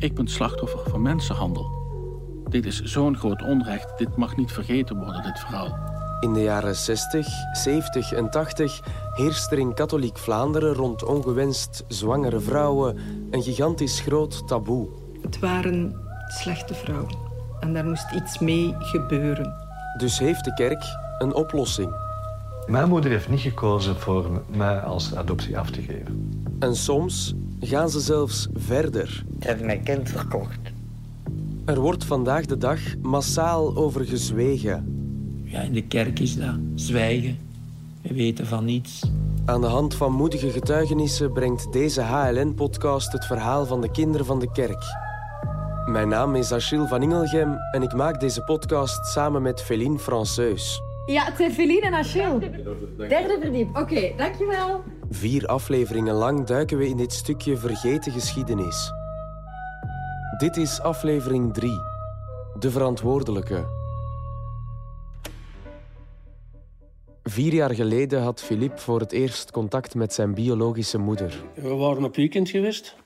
Ik ben slachtoffer van mensenhandel. Dit is zo'n groot onrecht. Dit mag niet vergeten worden, dit verhaal. In de jaren 60, 70 en 80 heerst er in katholiek Vlaanderen rond ongewenst zwangere vrouwen een gigantisch groot taboe. Het waren slechte vrouwen. En daar moest iets mee gebeuren. Dus heeft de kerk een oplossing. Mijn moeder heeft niet gekozen voor mij als adoptie af te geven. En soms gaan ze zelfs verder. Ze hebben mijn kind verkocht. Er wordt vandaag de dag massaal over gezwegen. Ja, in de kerk is dat zwijgen. We weten van niets. Aan de hand van moedige getuigenissen brengt deze HLN-podcast het verhaal van de kinderen van de kerk. Mijn naam is Achille van Ingelgem en ik maak deze podcast samen met Féline Franceus. Ja, het zijn Feline en Achille. Derde verdiep. Oké, dankjewel. Vier afleveringen lang duiken we in dit stukje vergeten geschiedenis. Dit is aflevering 3. De verantwoordelijke. Vier jaar geleden had Philippe voor het eerst contact met zijn biologische moeder. We waren op weekend geweest.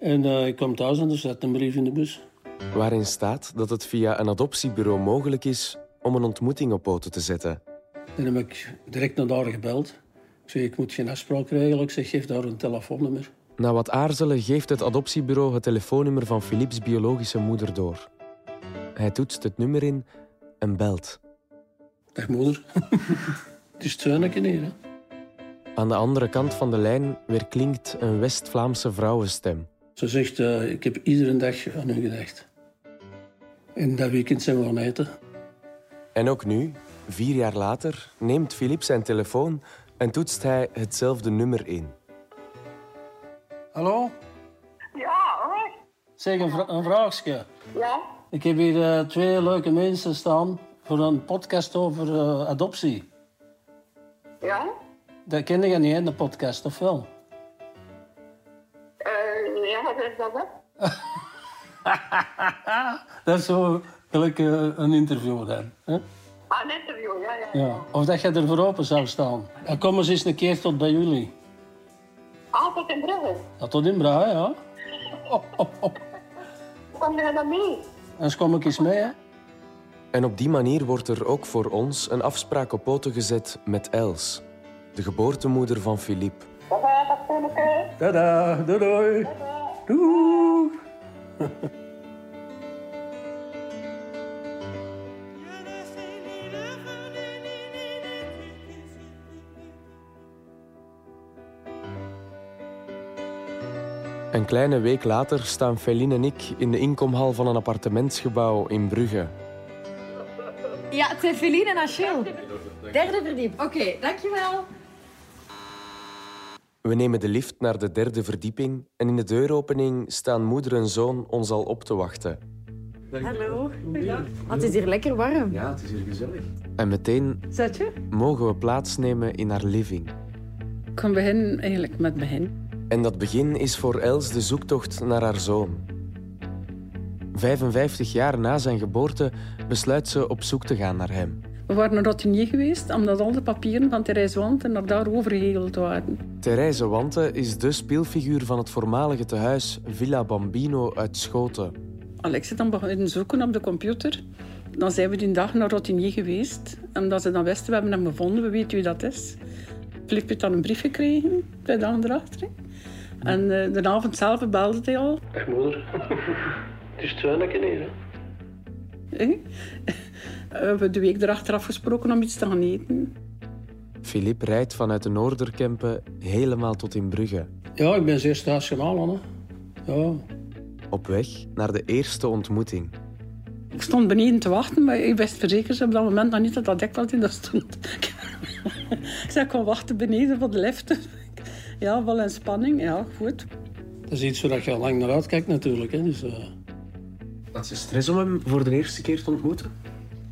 En eh, ik kwam thuis en er zat een brief in de bus. Waarin staat dat het via een adoptiebureau mogelijk is om een ontmoeting op poten te zetten. Dan heb ik direct naar daar gebeld. Ik zei, ik moet geen afspraak regelen. Ik zeg, geef daar een telefoonnummer. Na wat aarzelen geeft het adoptiebureau het telefoonnummer van Philips biologische moeder door. Hij toetst het nummer in en belt. Dag moeder. het is hier, hè. Aan de andere kant van de lijn weer klinkt een West-Vlaamse vrouwenstem. Ze zegt, eh, ik heb iedere dag aan u gedacht. En dat weekend zijn we gaan eten. En ook nu, vier jaar later, neemt Philippe zijn telefoon en toetst hij hetzelfde nummer in. Hallo? Ja, hoi. Zeg, een, vra- een vraagje. Ja? Ik heb hier eh, twee leuke mensen staan voor een podcast over eh, adoptie. Ja? Dat ken je niet, hè, de podcast, of wel? Eh, ja, wat is dat, hè? Dat is zo gelijk een interview dan. Hè? Ah, een interview, ja, ja. Ja. Of dat je er voor open zou staan. En kom eens eens een keer tot bij jullie. Altijd in Brugge. Dat tot in Braai, ja. Kom je dan mee? En kom ik eens mee, hè. En op die manier wordt er ook voor ons een afspraak op poten gezet met Els, de geboortemoeder van Philippe. Tada, doei doei. Doei. Een kleine week later staan Feline en ik in de inkomhal van een appartementsgebouw in Brugge. Ja, het zijn Feline en Achille. Derde verdiep. Oké, dankjewel. We nemen de lift naar de derde verdieping en in de deuropening staan moeder en zoon ons al op te wachten. Hallo. Het is hier lekker warm. Ja, het is hier gezellig. En meteen Zet je? mogen we plaatsnemen in haar living. Ik kan beginnen eigenlijk met begin. En dat begin is voor Els de zoektocht naar haar zoon. 55 jaar na zijn geboorte besluit ze op zoek te gaan naar hem. We waren naar Rotinier geweest, omdat al de papieren van Therese Wanten naar daar overgehegeld waren. Therese Wante is de speelfiguur van het voormalige tehuis Villa Bambino uit Schoten. Alex is dan beginnen zoeken op de computer. Dan zijn we die dag naar Rotinier geweest. En omdat ze dan wisten, we hebben hem gevonden, we weten wie dat is. Filip heeft dan een brief gekregen, twee dagen erachter. En eh, de avond zelf belde hij al. Dag moeder. Het is Tuineke hier, hè. hè. We hebben de week erachter afgesproken om iets te gaan eten. Philippe rijdt vanuit de Noorderkempen helemaal tot in Brugge. Ja, ik ben zeer stationaal, hè. Ja. Op weg naar de eerste ontmoeting. Ik stond beneden te wachten, maar ik wist verzekerd op dat moment nog niet dat dat dekblad in dat stond. ik zei, ik kon wachten beneden voor de lift. Ja, wel in spanning. Ja, goed. Dat is iets waar je al lang naar uitkijkt, natuurlijk, hè. Dus, eh, Had ze stress om hem voor de eerste keer te ontmoeten?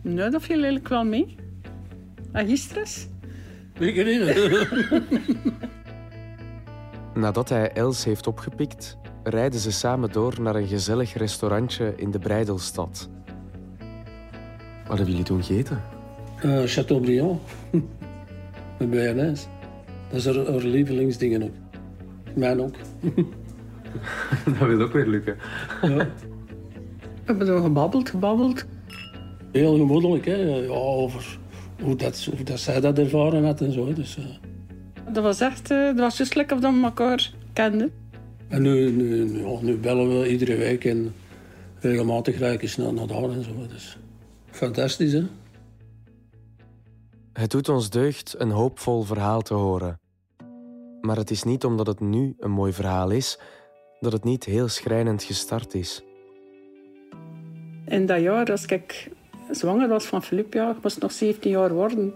Nee, dat viel eigenlijk wel mee. En gisteren? weet je niet. Nadat hij Els heeft opgepikt, rijden ze samen door naar een gezellig restaurantje in de Breidelstad. Wat hebben jullie toen gegeten? Eh, Chateaubriand. Met BNS. Dat is haar, haar lievelingsdingen ook. Mijn ook. dat wil ook weer lukken. Ja. We hebben zo gebabbeld, gebabbeld. Heel gemoedelijk, hè. Ja, over hoe, dat, hoe dat zij dat ervaren had en zo. Dus, uh... Dat was echt... Uh, dat was juist lekker of dat we elkaar kenden. En nu, nu, nu, nu bellen we iedere week en regelmatig rijken snel naar daar en zo. Dus fantastisch, hè? Het doet ons deugd een hoopvol verhaal te horen. Maar het is niet omdat het nu een mooi verhaal is, dat het niet heel schrijnend gestart is. In dat jaar, als ik zwanger was van Filip, ja, ik moest nog 17 jaar worden.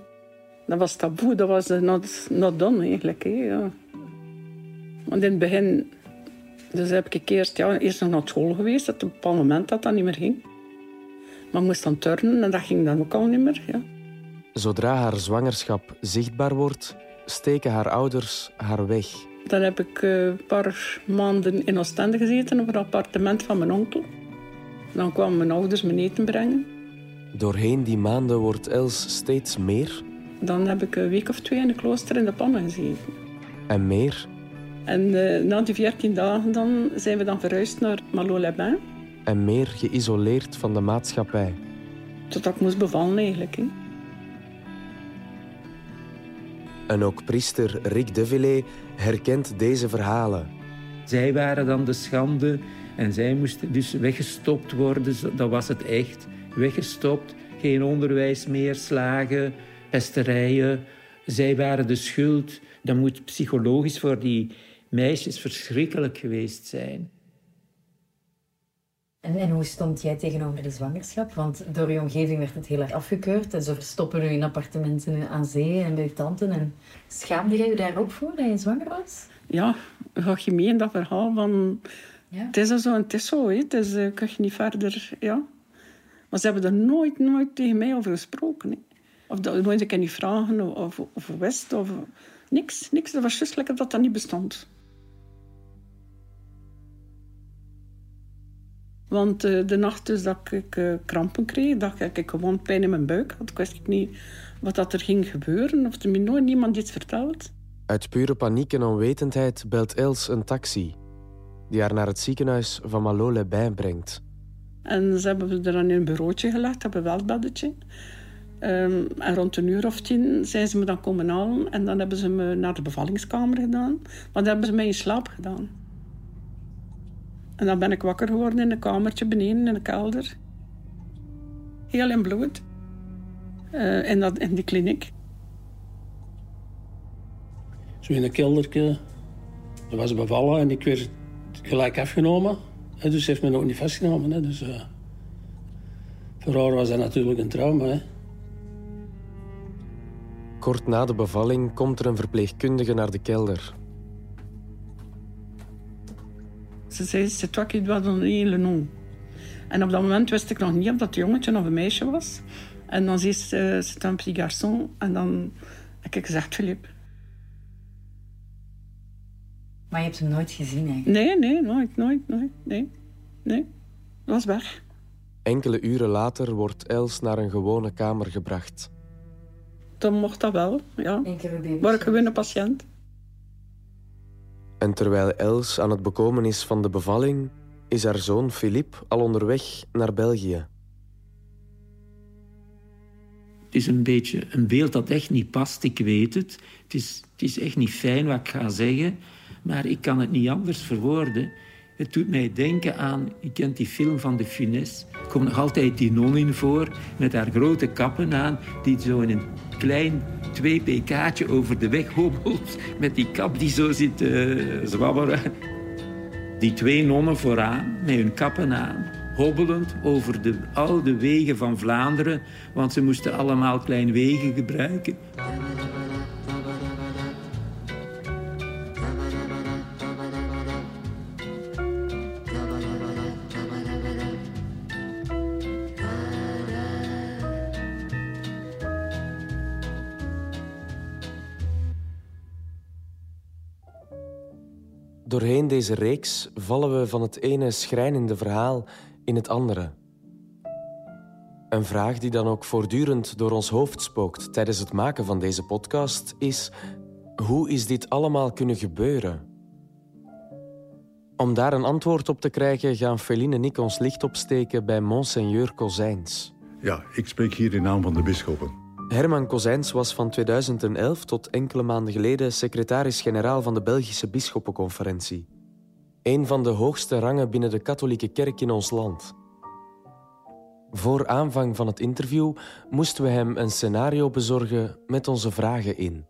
Dat was taboe, dat was not, not done eigenlijk. Hè, ja. Want in het begin dus heb ik eerst, ja, eerst nog naar school geweest, dat op een bepaald moment dat dat niet meer ging. Maar ik moest dan turnen en dat ging dan ook al niet meer. Ja. Zodra haar zwangerschap zichtbaar wordt, steken haar ouders haar weg. Dan heb ik eh, een paar maanden in Oostende gezeten op het appartement van mijn onkel. Dan kwamen mijn ouders mijn eten brengen. Doorheen die maanden wordt Els steeds meer. Dan heb ik een week of twee in de klooster in de pannen gezeten. En meer en uh, na die 14 dagen dan zijn we dan verhuisd naar Malo-les-Bains. En meer geïsoleerd van de maatschappij. Totdat ik moest bevallen eigenlijk. Hè. En ook priester Rick de herkent deze verhalen. Zij waren dan de schande en zij moesten dus weggestopt worden. Dat was het echt. Weggestopt, geen onderwijs meer, slagen, pesterijen. Zij waren de schuld. Dat moet psychologisch voor die meisjes verschrikkelijk geweest zijn. En, en, hoe stond jij tegenover die zwangerschap? Want door je omgeving werd het heel erg afgekeurd. En ze verstoppen u in appartementen aan zee en bij je tante. En schaamde jij je daar ook voor dat je zwanger was? Ja, ga je mee in dat verhaal van... Ja. Het is zo en het is zo. Hè. Het is, uh, kan je niet verder... Ja. Maar ze hebben er nooit, nooit tegen mij over gesproken. Hè. Of dat nooit ik niet vragen of, of, of wist. Of, niks, niks. Dat was juist lekker dat dat niet bestond. Want uh, de nacht dus dat ik uh, krampen kreeg, dat ik gewoon pijn in mijn buik had. Ik wist niet wat dat er ging gebeuren of er me nooit niemand iets verteld. Uit pure paniek en onwetendheid belt Els een taxi die haar naar het ziekenhuis van Malo-les-Bains brengt. En ze hebben er dan in een bureautje gelegd, hebben wel het beddetje. Um, en rond een uur of tien zijn ze me dan komen halen en dan hebben ze me naar de bevallingskamer gedaan. Maar dan hebben ze mij in slaap gedaan. En dan ben ik wakker geworden in een kamertje beneden in de kelder. Heel in bloed. Uh, in, dat, in die kliniek. Zo in een keldertje. Ze was bevallen en ik werd gelijk afgenomen. dus ze heeft me ook niet vastgenomen. Hè. Dus, uh, voor haar was dat natuurlijk een trauma. Hè. Kort na de bevalling komt er een verpleegkundige naar de kelder. Ze zei, c'est toi qui dois donner le nom. En op dat moment wist ik nog niet of dat een jongetje of een meisje was. En dan zei ze, c'est un petit garçon. En dan heb ik gezegd, Philippe. Maar je hebt hem nooit gezien, hè? Nee, nee, nooit, nooit, nooit. Nee, nee. Dat was weg. Enkele uren later wordt Els naar een gewone kamer gebracht. Dan mocht dat wel, ja. Waar ik gewoon een patiënt. En terwijl Els aan het bekomen is van de bevalling, is haar zoon Philippe al onderweg naar België. Het is een beetje een beeld dat echt niet past, ik weet het. Het is, het is echt niet fijn wat ik ga zeggen, maar ik kan het niet anders verwoorden. Het doet mij denken aan, je kent die film van de Funès. Er komt nog altijd die non in voor, met haar grote kappen aan, die zo in een klein 2 pk'tje over de weg hobbelt, met die kap die zo zit uh, zwabberen. Die twee nonnen vooraan, met hun kappen aan, hobbelend over de oude wegen van Vlaanderen, want ze moesten allemaal klein wegen gebruiken. Deze reeks vallen we van het ene schrijnende verhaal in het andere. Een vraag die dan ook voortdurend door ons hoofd spookt tijdens het maken van deze podcast is: hoe is dit allemaal kunnen gebeuren? Om daar een antwoord op te krijgen gaan Feline en ik ons licht opsteken bij Monseigneur Kozijns. Ja, ik spreek hier in naam van de bisschoppen. Herman Kozijns was van 2011 tot enkele maanden geleden secretaris-generaal van de Belgische Bisschoppenconferentie. Een van de hoogste rangen binnen de katholieke kerk in ons land. Voor aanvang van het interview moesten we hem een scenario bezorgen met onze vragen in.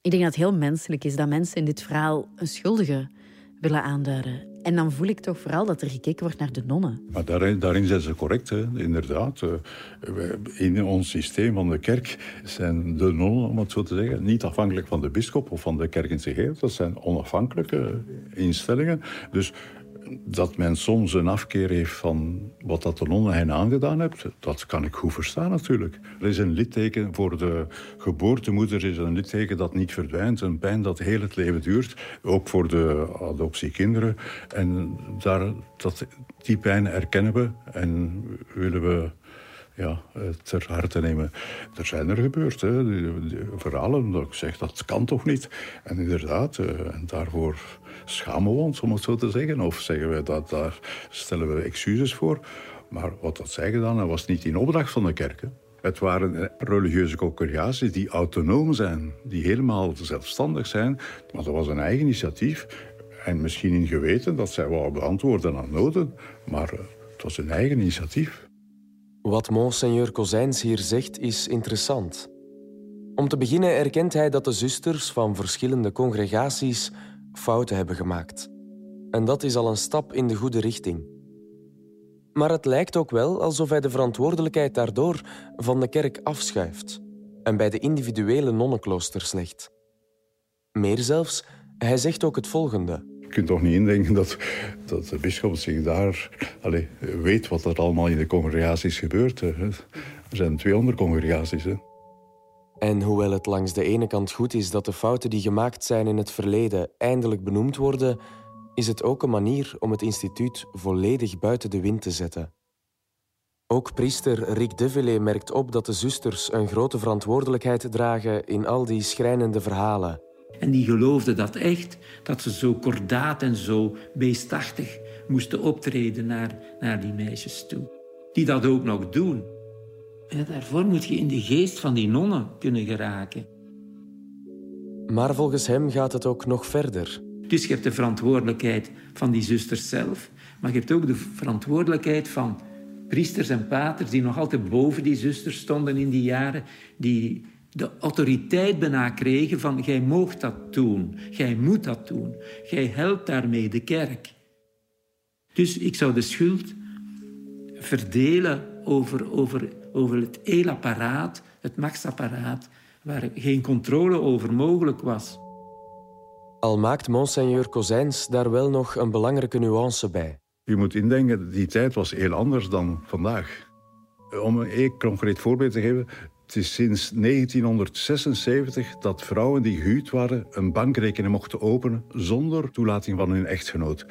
Ik denk dat het heel menselijk is dat mensen in dit verhaal een schuldige willen aanduiden. En dan voel ik toch vooral dat er gekeken wordt naar de nonnen. Maar daarin, daarin zijn ze correct, inderdaad. Eh, in ons systeem van de kerk zijn de nonnen, om het zo te zeggen, niet afhankelijk van de bischop of van de kerk in zich. Dat zijn onafhankelijke instellingen. Dus dat men soms een afkeer heeft van wat dat de nonnen hen aangedaan heeft, dat kan ik goed verstaan natuurlijk. Er is een litteken voor de geboortemoeder, is een litteken dat niet verdwijnt, een pijn dat heel het leven duurt, ook voor de adoptiekinderen. En daar, dat, die pijn erkennen we en willen we ja, ter harte nemen. Er zijn er gebeurd, verhalen dat ik zeg, dat kan toch niet? En inderdaad, eh, daarvoor schamen we ons, om het zo te zeggen. Of zeggen we dat daar stellen we excuses voor. Maar wat dat zeggen dan, dat was niet in opdracht van de kerk. Het waren religieuze congregaties die autonoom zijn, die helemaal zelfstandig zijn. Maar dat was een eigen initiatief. En misschien in geweten dat zij wel beantwoorden aan noden, maar eh, het was een eigen initiatief. Wat Monseigneur Kozijns hier zegt is interessant. Om te beginnen erkent hij dat de zusters van verschillende congregaties fouten hebben gemaakt. En dat is al een stap in de goede richting. Maar het lijkt ook wel alsof hij de verantwoordelijkheid daardoor van de kerk afschuift en bij de individuele nonnenkloosters legt. Meer zelfs, hij zegt ook het volgende. Kunt toch niet indenken dat, dat de bisschop zich daar allez, weet wat er allemaal in de congregaties gebeurt. Er zijn 200 congregaties. En hoewel het langs de ene kant goed is dat de fouten die gemaakt zijn in het verleden eindelijk benoemd worden, is het ook een manier om het instituut volledig buiten de wind te zetten. Ook priester Rick Devillé merkt op dat de zusters een grote verantwoordelijkheid dragen in al die schrijnende verhalen. En die geloofden dat echt, dat ze zo kordaat en zo beestachtig moesten optreden naar, naar die meisjes toe. Die dat ook nog doen. Ja, daarvoor moet je in de geest van die nonnen kunnen geraken. Maar volgens hem gaat het ook nog verder. Dus je hebt de verantwoordelijkheid van die zusters zelf, maar je hebt ook de verantwoordelijkheid van priesters en paters die nog altijd boven die zusters stonden in die jaren, die de autoriteit bijna kregen van jij moogt dat doen, jij moet dat doen, jij helpt daarmee de kerk. Dus ik zou de schuld verdelen over, over over het eelapparaat, het machtsapparaat, waar geen controle over mogelijk was. Al maakt Monseigneur Kozijns daar wel nog een belangrijke nuance bij. Je moet indenken, die tijd was heel anders dan vandaag. Om een concreet voorbeeld te geven, het is sinds 1976 dat vrouwen die gehuwd waren een bankrekening mochten openen zonder toelating van hun echtgenoot.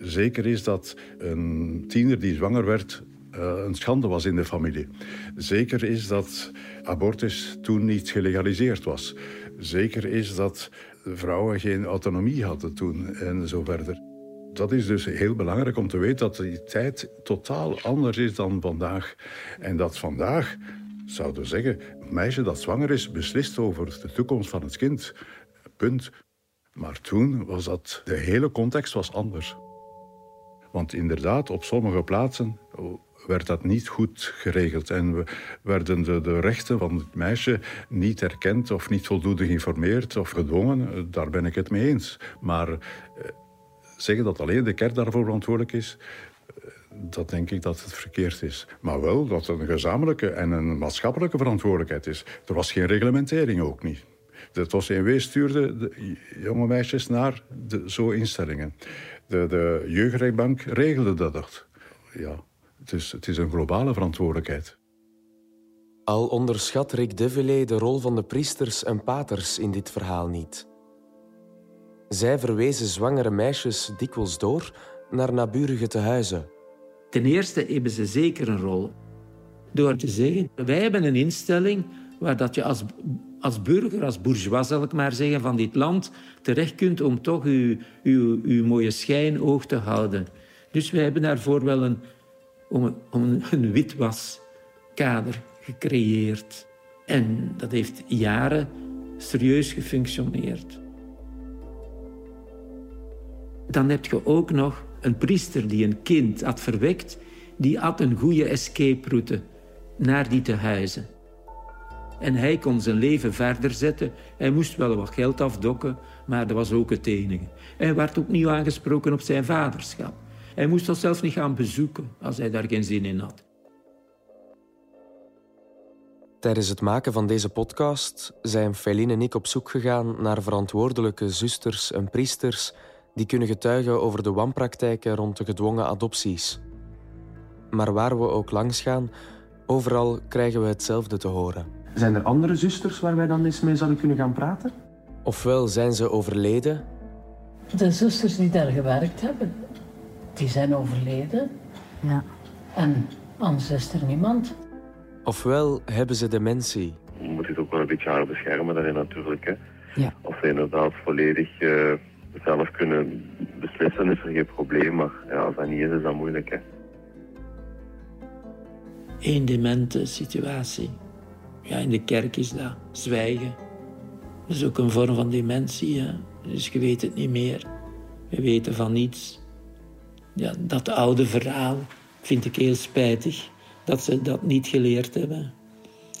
Zeker is dat een tiener die zwanger werd uh, een schande was in de familie. Zeker is dat abortus toen niet gelegaliseerd was. Zeker is dat vrouwen geen autonomie hadden toen en zo verder. Dat is dus heel belangrijk om te weten dat die tijd totaal anders is dan vandaag. En dat vandaag, zouden zeggen, een meisje dat zwanger is, beslist over de toekomst van het kind. Punt. Maar toen was dat, de hele context was anders. Want inderdaad, op sommige plaatsen werd dat niet goed geregeld. En we werden de, de, rechten van het meisje niet erkend of niet voldoende geïnformeerd of gedwongen. Daar ben ik het mee eens. Maar eh, zeggen dat alleen de kerk daarvoor verantwoordelijk is, dat denk ik dat het verkeerd is. Maar wel dat het een gezamenlijke en een maatschappelijke verantwoordelijkheid is. Er was geen reglementering ook niet. Het OCMW stuurde de jonge meisjes naar de, zo instellingen. De, de jeugdrechtbank regelde dat. Ja, het is, het is een globale verantwoordelijkheid. Al onderschat Rick Devillé de rol van de priesters en paters in dit verhaal niet. Zij verwezen zwangere meisjes dikwijls door naar naburige tehuizen. Ten eerste hebben ze zeker een rol door te zeggen: wij hebben een instelling waar dat je als, als burger, als bourgeois zal ik maar zeggen, van dit land terecht kunt om toch uw, uw, uw mooie schijn oog te houden. Dus wij hebben daarvoor wel een, om, om een witwaskader gecreëerd. En dat heeft jaren serieus gefunctioneerd. Dan heb je ook nog een priester die een kind had verwekt, die had een goede escape route naar die tehuizen. En hij kon zijn leven verder zetten. Hij moest wel wat geld afdokken, maar dat was ook het enige. Hij werd ook niet aangesproken op zijn vaderschap. Hij moest dat zelfs niet gaan bezoeken als hij daar geen zin in had. Tijdens het maken van deze podcast zijn Feline en ik op zoek gegaan naar verantwoordelijke zusters en priesters die kunnen getuigen over de wanpraktijken rond de gedwongen adopties. Maar waar we ook langs gaan, overal krijgen we hetzelfde te horen. Zijn er andere zusters waar wij dan eens mee zouden kunnen gaan praten? Ofwel zijn ze overleden. De zusters die daar gewerkt hebben, die zijn overleden. Ja. En anders is er niemand. Ofwel hebben ze dementie. Je moet het ook wel een beetje haar beschermen daarin natuurlijk. Hè. Ja. Als ze inderdaad volledig uh, zelf kunnen beslissen, is er geen probleem. Maar ja, als dat niet is, is dat moeilijk. Een demente situatie. Ja, in de kerk is dat zwijgen. Dat is ook een vorm van dementie. Dus je weet het niet meer. We weten van niets. Ja, dat oude verhaal vind ik heel spijtig. Dat ze dat niet geleerd hebben.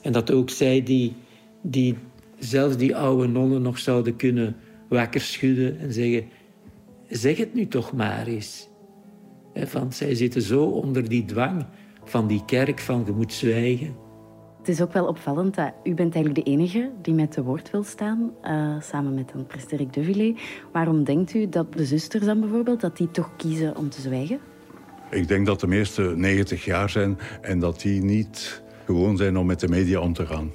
En dat ook zij die, die zelfs die oude nonnen nog zouden kunnen wakker schudden en zeggen... Zeg het nu toch maar eens. Want zij zitten zo onder die dwang van die kerk van je moet zwijgen. Het is ook wel opvallend dat u bent eigenlijk de enige die met te woord wil staan, uh, samen met een priester Rick de. Waarom denkt u dat de zusters dan bijvoorbeeld, dat die toch kiezen om te zwijgen? Ik denk dat de meeste 90 jaar zijn en dat die niet gewoon zijn om met de media om te gaan.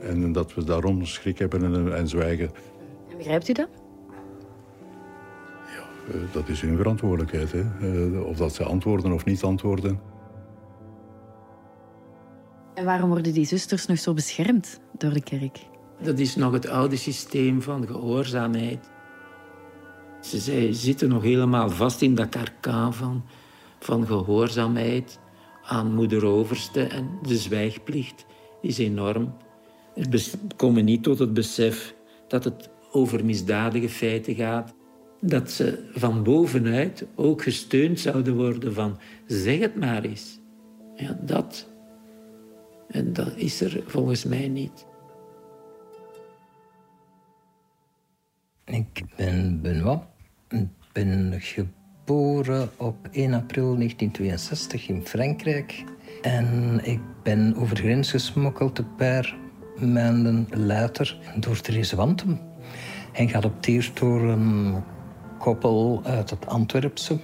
En dat we daarom schrik hebben en, en zwijgen. En begrijpt u dat? Ja, uh, dat is hun verantwoordelijkheid. Hè? Uh, of dat ze antwoorden of niet antwoorden. En waarom worden die zusters nog zo beschermd door de kerk? Dat is nog het oude systeem van gehoorzaamheid. Ze, ze zitten nog helemaal vast in dat karkaan van, van gehoorzaamheid aan moeder overste en de zwijgplicht is enorm. Ze komen niet tot het besef dat het over misdadige feiten gaat. Dat ze van bovenuit ook gesteund zouden worden van zeg het maar eens. Ja, dat en dat is er volgens mij niet. Ik ben Benoit. Ik ben geboren op 1 april 1962 in Frankrijk. En ik ben over grens gesmokkeld een paar maanden later door Therese Wantem. En geadopteerd door een koppel uit het Antwerpse.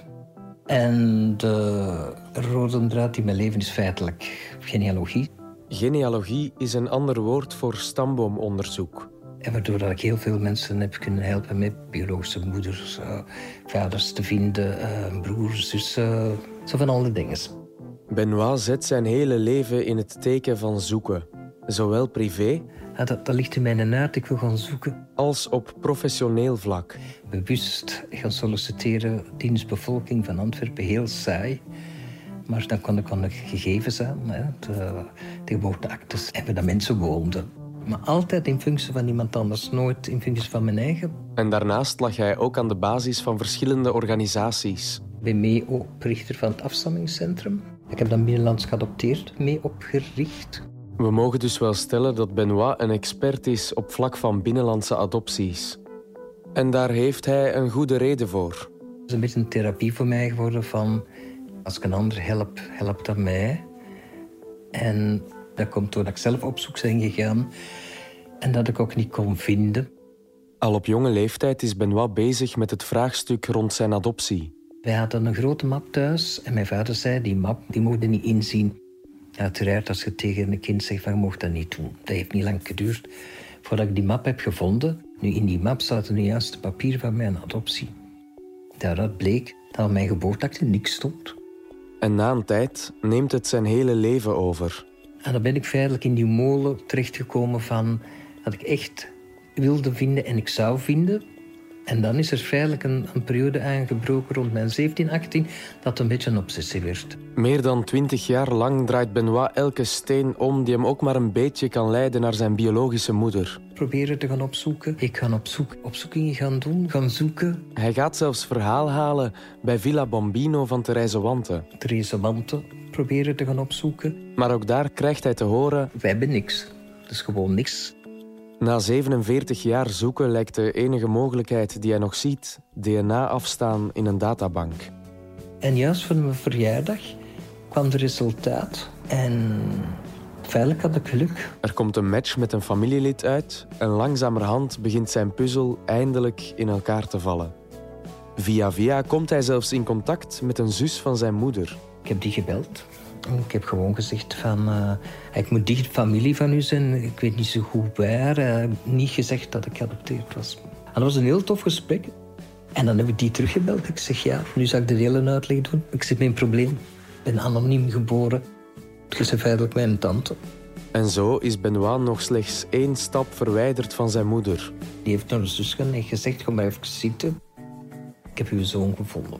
En de rode draad in mijn leven is feitelijk genealogie. Genealogie is een ander woord voor stamboomonderzoek. En waardoor dat ik heel veel mensen heb kunnen helpen met biologische moeders, uh, vaders te vinden, uh, broers, zussen, zo van alle dingen. Benoit zet zijn hele leven in het teken van zoeken. Zowel privé... Ja, dat, dat ligt in mijn aard, ik wil gaan zoeken. Als op professioneel vlak. Bewust gaan solliciteren, dienstbevolking van Antwerpen, heel saai. Maar dan kon ik, kon ik gegevens aan, hè, de, de geboorteactes en waar mensen woonden. Maar altijd in functie van iemand anders, nooit in functie van mijn eigen. En daarnaast lag hij ook aan de basis van verschillende organisaties. Ik ben mee oprichter van het afstammingscentrum. Ik heb dan binnenlands geadopteerd, mee opgericht. We mogen dus wel stellen dat Benoit een expert is op vlak van binnenlandse adopties. En daar heeft hij een goede reden voor. Het is een beetje een therapie voor mij geworden van als ik een ander help, helpt dat mij. En dat komt doordat ik zelf op zoek ben gegaan en dat ik ook niet kon vinden. Al op jonge leeftijd is Benoit bezig met het vraagstuk rond zijn adoptie. Wij hadden een grote map thuis en mijn vader zei, die map die mocht je niet inzien. Uiteraard, als je tegen een kind zegt van je mocht dat niet doen. Dat heeft niet lang geduurd voordat ik die map heb gevonden. Nu, in die map zaten nu juist de papieren van mijn adoptie. Daaruit bleek dat op mijn geboorteakte niks stond. En na een tijd neemt het zijn hele leven over. En dan ben ik feitelijk in die molen terechtgekomen van dat ik echt wilde vinden en ik zou vinden. En dan is er feitelijk een, een periode aangebroken rond mijn 17, 18 dat een beetje een obsessie werd. Meer dan twintig jaar lang draait Benoit elke steen om die hem ook maar een beetje kan leiden naar zijn biologische moeder. Proberen te gaan opzoeken. Ik ga op zoek, opzoekingen gaan doen, gaan zoeken. Hij gaat zelfs verhaal halen bij Villa Bambino van Therese Wante. Therese Wante proberen te gaan opzoeken. Maar ook daar krijgt hij te horen... Wij hebben niks. Het is gewoon niks. Na 47 jaar zoeken lijkt de enige mogelijkheid die hij nog ziet... DNA afstaan in een databank. En juist voor mijn verjaardag kwam het resultaat. En feitelijk had ik geluk. Er komt een match met een familielid uit... en langzamerhand begint zijn puzzel eindelijk in elkaar te vallen. Via via komt hij zelfs in contact met een zus van zijn moeder. Ik heb die gebeld. Ik heb gewoon gezegd van... Uh, ik moet dicht familie van u zijn. Ik weet niet zo goed waar. Uh, niet gezegd dat ik geadopteerd was. En dat was een heel tof gesprek. En dan heb ik die teruggebeld. Ik zeg, ja, nu zal ik de hele uitleg doen. Ik zit met een probleem. Ik ben anoniem geboren. Het is feitelijk mijn tante. En zo is Benoit nog slechts één stap verwijderd van zijn moeder. Die heeft naar de zus gezegd, kom maar even zitten. Ik heb uw zoon gevonden.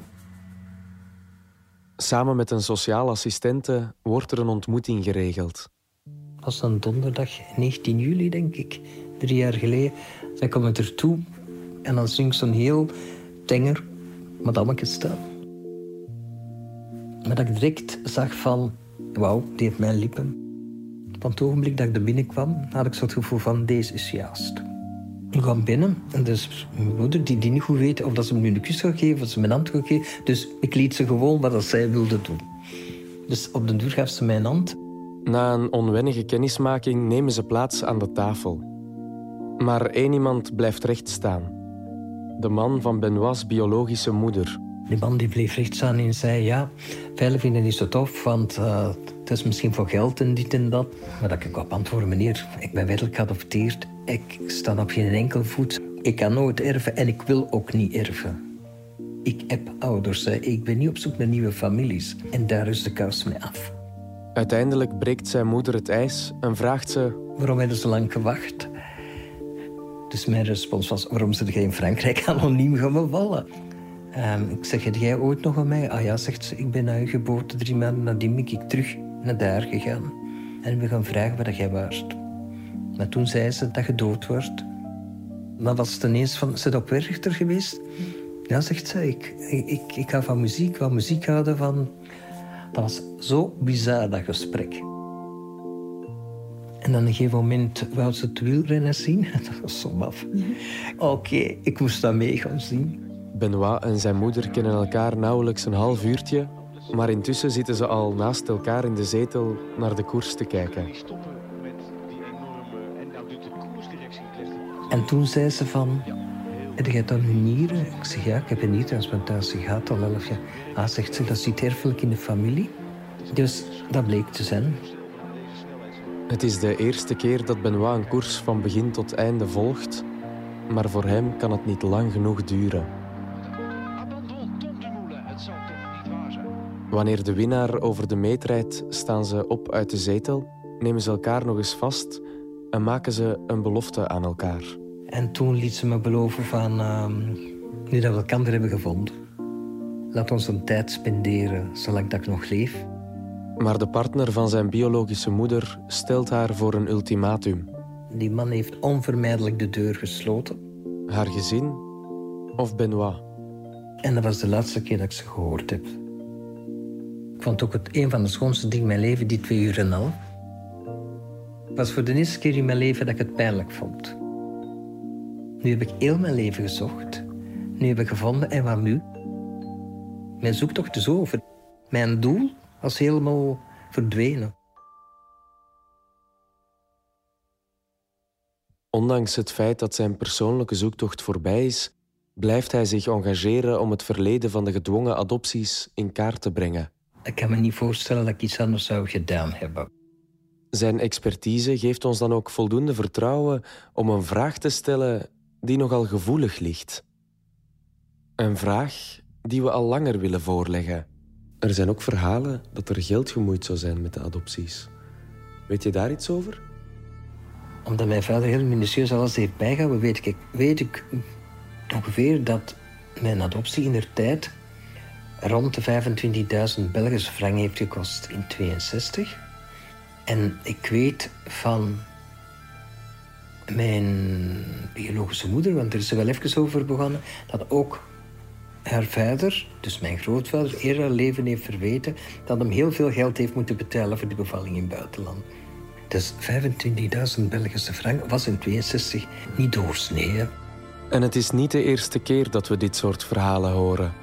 Samen met een sociaal assistente wordt er een ontmoeting geregeld. Dat was een donderdag 19 juli, denk ik. Drie jaar geleden. Zij komen ertoe en dan zingt zo'n heel tenger madameke staan. Maar dat ik direct zag van, wauw, die heeft mijn lippen. Van het ogenblik dat ik er binnenkwam, had ik zo het gevoel van, deze is juist. Ik kwam binnen en dus mijn moeder, die, die niet goed weet of dat ze me een kus zou geven of ze mijn hand zou geven. Dus ik liet ze gewoon wat zij wilde doen. Dus op de duur gaf ze mijn hand. Na een onwennige kennismaking nemen ze plaats aan de tafel. Maar één iemand blijft recht staan. De man van Benoit's biologische moeder. Die man die bleef recht staan en zei... Ja, veilig vinden niet zo tof, want uh, het is misschien voor geld en dit en dat. Maar dat ik op antwoorden, meneer, ik ben wettelijk geadopteerd. Ik sta op geen enkel voet. Ik kan nooit erven en ik wil ook niet erven. Ik heb ouders, ik ben niet op zoek naar nieuwe families. En daar is de kous mee af. Uiteindelijk breekt zijn moeder het ijs en vraagt ze... Waarom hebben ze lang gewacht? Dus mijn respons was, waarom zit jij in Frankrijk anoniem gaan bevallen? Um, ik zeg, heb jij ooit nog aan mij? Ah ja, zegt ze, ik ben na je geboorte drie maanden nadien ben ik terug naar daar gegaan. En we gaan vragen waar jij was. Maar toen zei ze dat je dood wordt. Dan was het ineens van, zit op Werchter geweest? Ja, zegt ze, ik, ik, ik hou van muziek, van muziek houden van... Dat was zo bizar, dat gesprek. En dan op een gegeven moment wou ze het wielrennen zien. Dat was zo maf. Oké, ik moest dat mee gaan zien. Benoit en zijn moeder kennen elkaar nauwelijks een half uurtje, maar intussen zitten ze al naast elkaar in de zetel naar de koers te kijken. En toen zei ze van, heb jij dan nu nieren? Ik zeg, ja, ik heb een niertransplantatie gehad al elf jaar. Ah, zegt ze, dat zit erfelijk in de familie. Dus dat bleek te zijn. Het is de eerste keer dat Benoit een koers van begin tot einde volgt, maar voor hem kan het niet lang genoeg duren. Wanneer de winnaar over de meet rijdt, staan ze op uit de zetel, nemen ze elkaar nog eens vast en maken ze een belofte aan elkaar. En toen liet ze me beloven van, uh, nu dat we elkaar hebben gevonden, laat ons een tijd spenderen zolang dat ik nog leef. Maar de partner van zijn biologische moeder stelt haar voor een ultimatum. Die man heeft onvermijdelijk de deur gesloten. Haar gezin of Benoit? En dat was de laatste keer dat ik ze gehoord heb. Ik vond ook het een van de schoonste dingen in mijn leven, die twee uur en half. Het was voor de eerste keer in mijn leven dat ik het pijnlijk vond. Nu heb ik heel mijn leven gezocht. Nu heb ik gevonden, en wat nu? Mijn zoektocht is over. Mijn doel was helemaal verdwenen. Ondanks het feit dat zijn persoonlijke zoektocht voorbij is, blijft hij zich engageren om het verleden van de gedwongen adopties in kaart te brengen. Ik kan me niet voorstellen dat ik iets anders zou gedaan hebben. Zijn expertise geeft ons dan ook voldoende vertrouwen om een vraag te stellen die nogal gevoelig ligt. Een vraag die we al langer willen voorleggen. Er zijn ook verhalen dat er geld gemoeid zou zijn met de adopties. Weet je daar iets over? Omdat mijn vader heel minutieus alles heeft bijgehouden, weet ik, weet ik ongeveer dat mijn adoptie in der tijd rond de 25.000 Belgische frank heeft gekost in 62. En ik weet van mijn biologische moeder, want er is er wel even over begonnen, dat ook haar vader, dus mijn grootvader, eerder leven heeft verweten dat hem heel veel geld heeft moeten betalen voor de bevalling in het buitenland. Dus 25.000 Belgische frank was in 62 niet doorsnee. En het is niet de eerste keer dat we dit soort verhalen horen.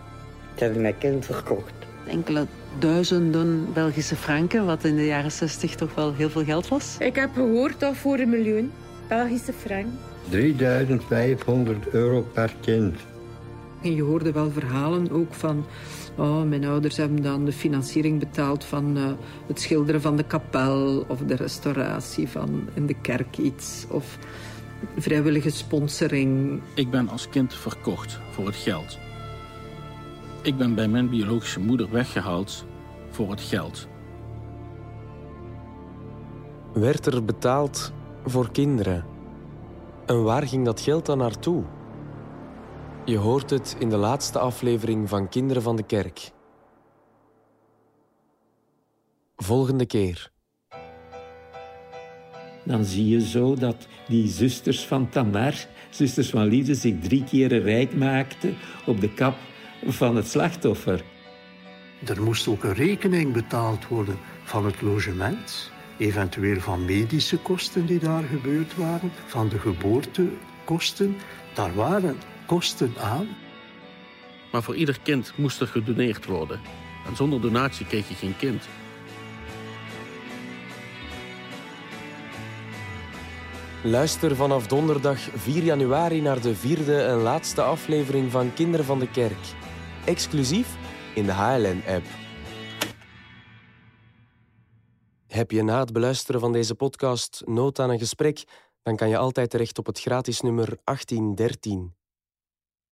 Ik heb mijn kind verkocht. Enkele duizenden Belgische franken, wat in de jaren 60 toch wel heel veel geld was. Ik heb gehoord dat voor een miljoen Belgische frank. 3500 euro per kind. En je hoorde wel verhalen ook van... Oh, mijn ouders hebben dan de financiering betaald van uh, het schilderen van de kapel... of de restauratie van in de kerk iets. Of vrijwillige sponsoring. Ik ben als kind verkocht voor het geld. Ik ben bij mijn biologische moeder weggehaald voor het geld. Werd er betaald voor kinderen? En waar ging dat geld dan naartoe? Je hoort het in de laatste aflevering van Kinderen van de Kerk. Volgende keer. Dan zie je zo dat die zusters van Tamar, zusters van Liefde, zich drie keren rijk maakten op de kap van het slachtoffer. Er moest ook een rekening betaald worden van het logement, eventueel van medische kosten die daar gebeurd waren, van de geboortekosten. Daar waren kosten aan. Maar voor ieder kind moest er gedoneerd worden. En zonder donatie kreeg je geen kind. Luister vanaf donderdag 4 januari naar de vierde en laatste aflevering van Kinderen van de Kerk. Exclusief in de HLN-app. Heb je na het beluisteren van deze podcast nood aan een gesprek? Dan kan je altijd terecht op het gratis nummer 1813.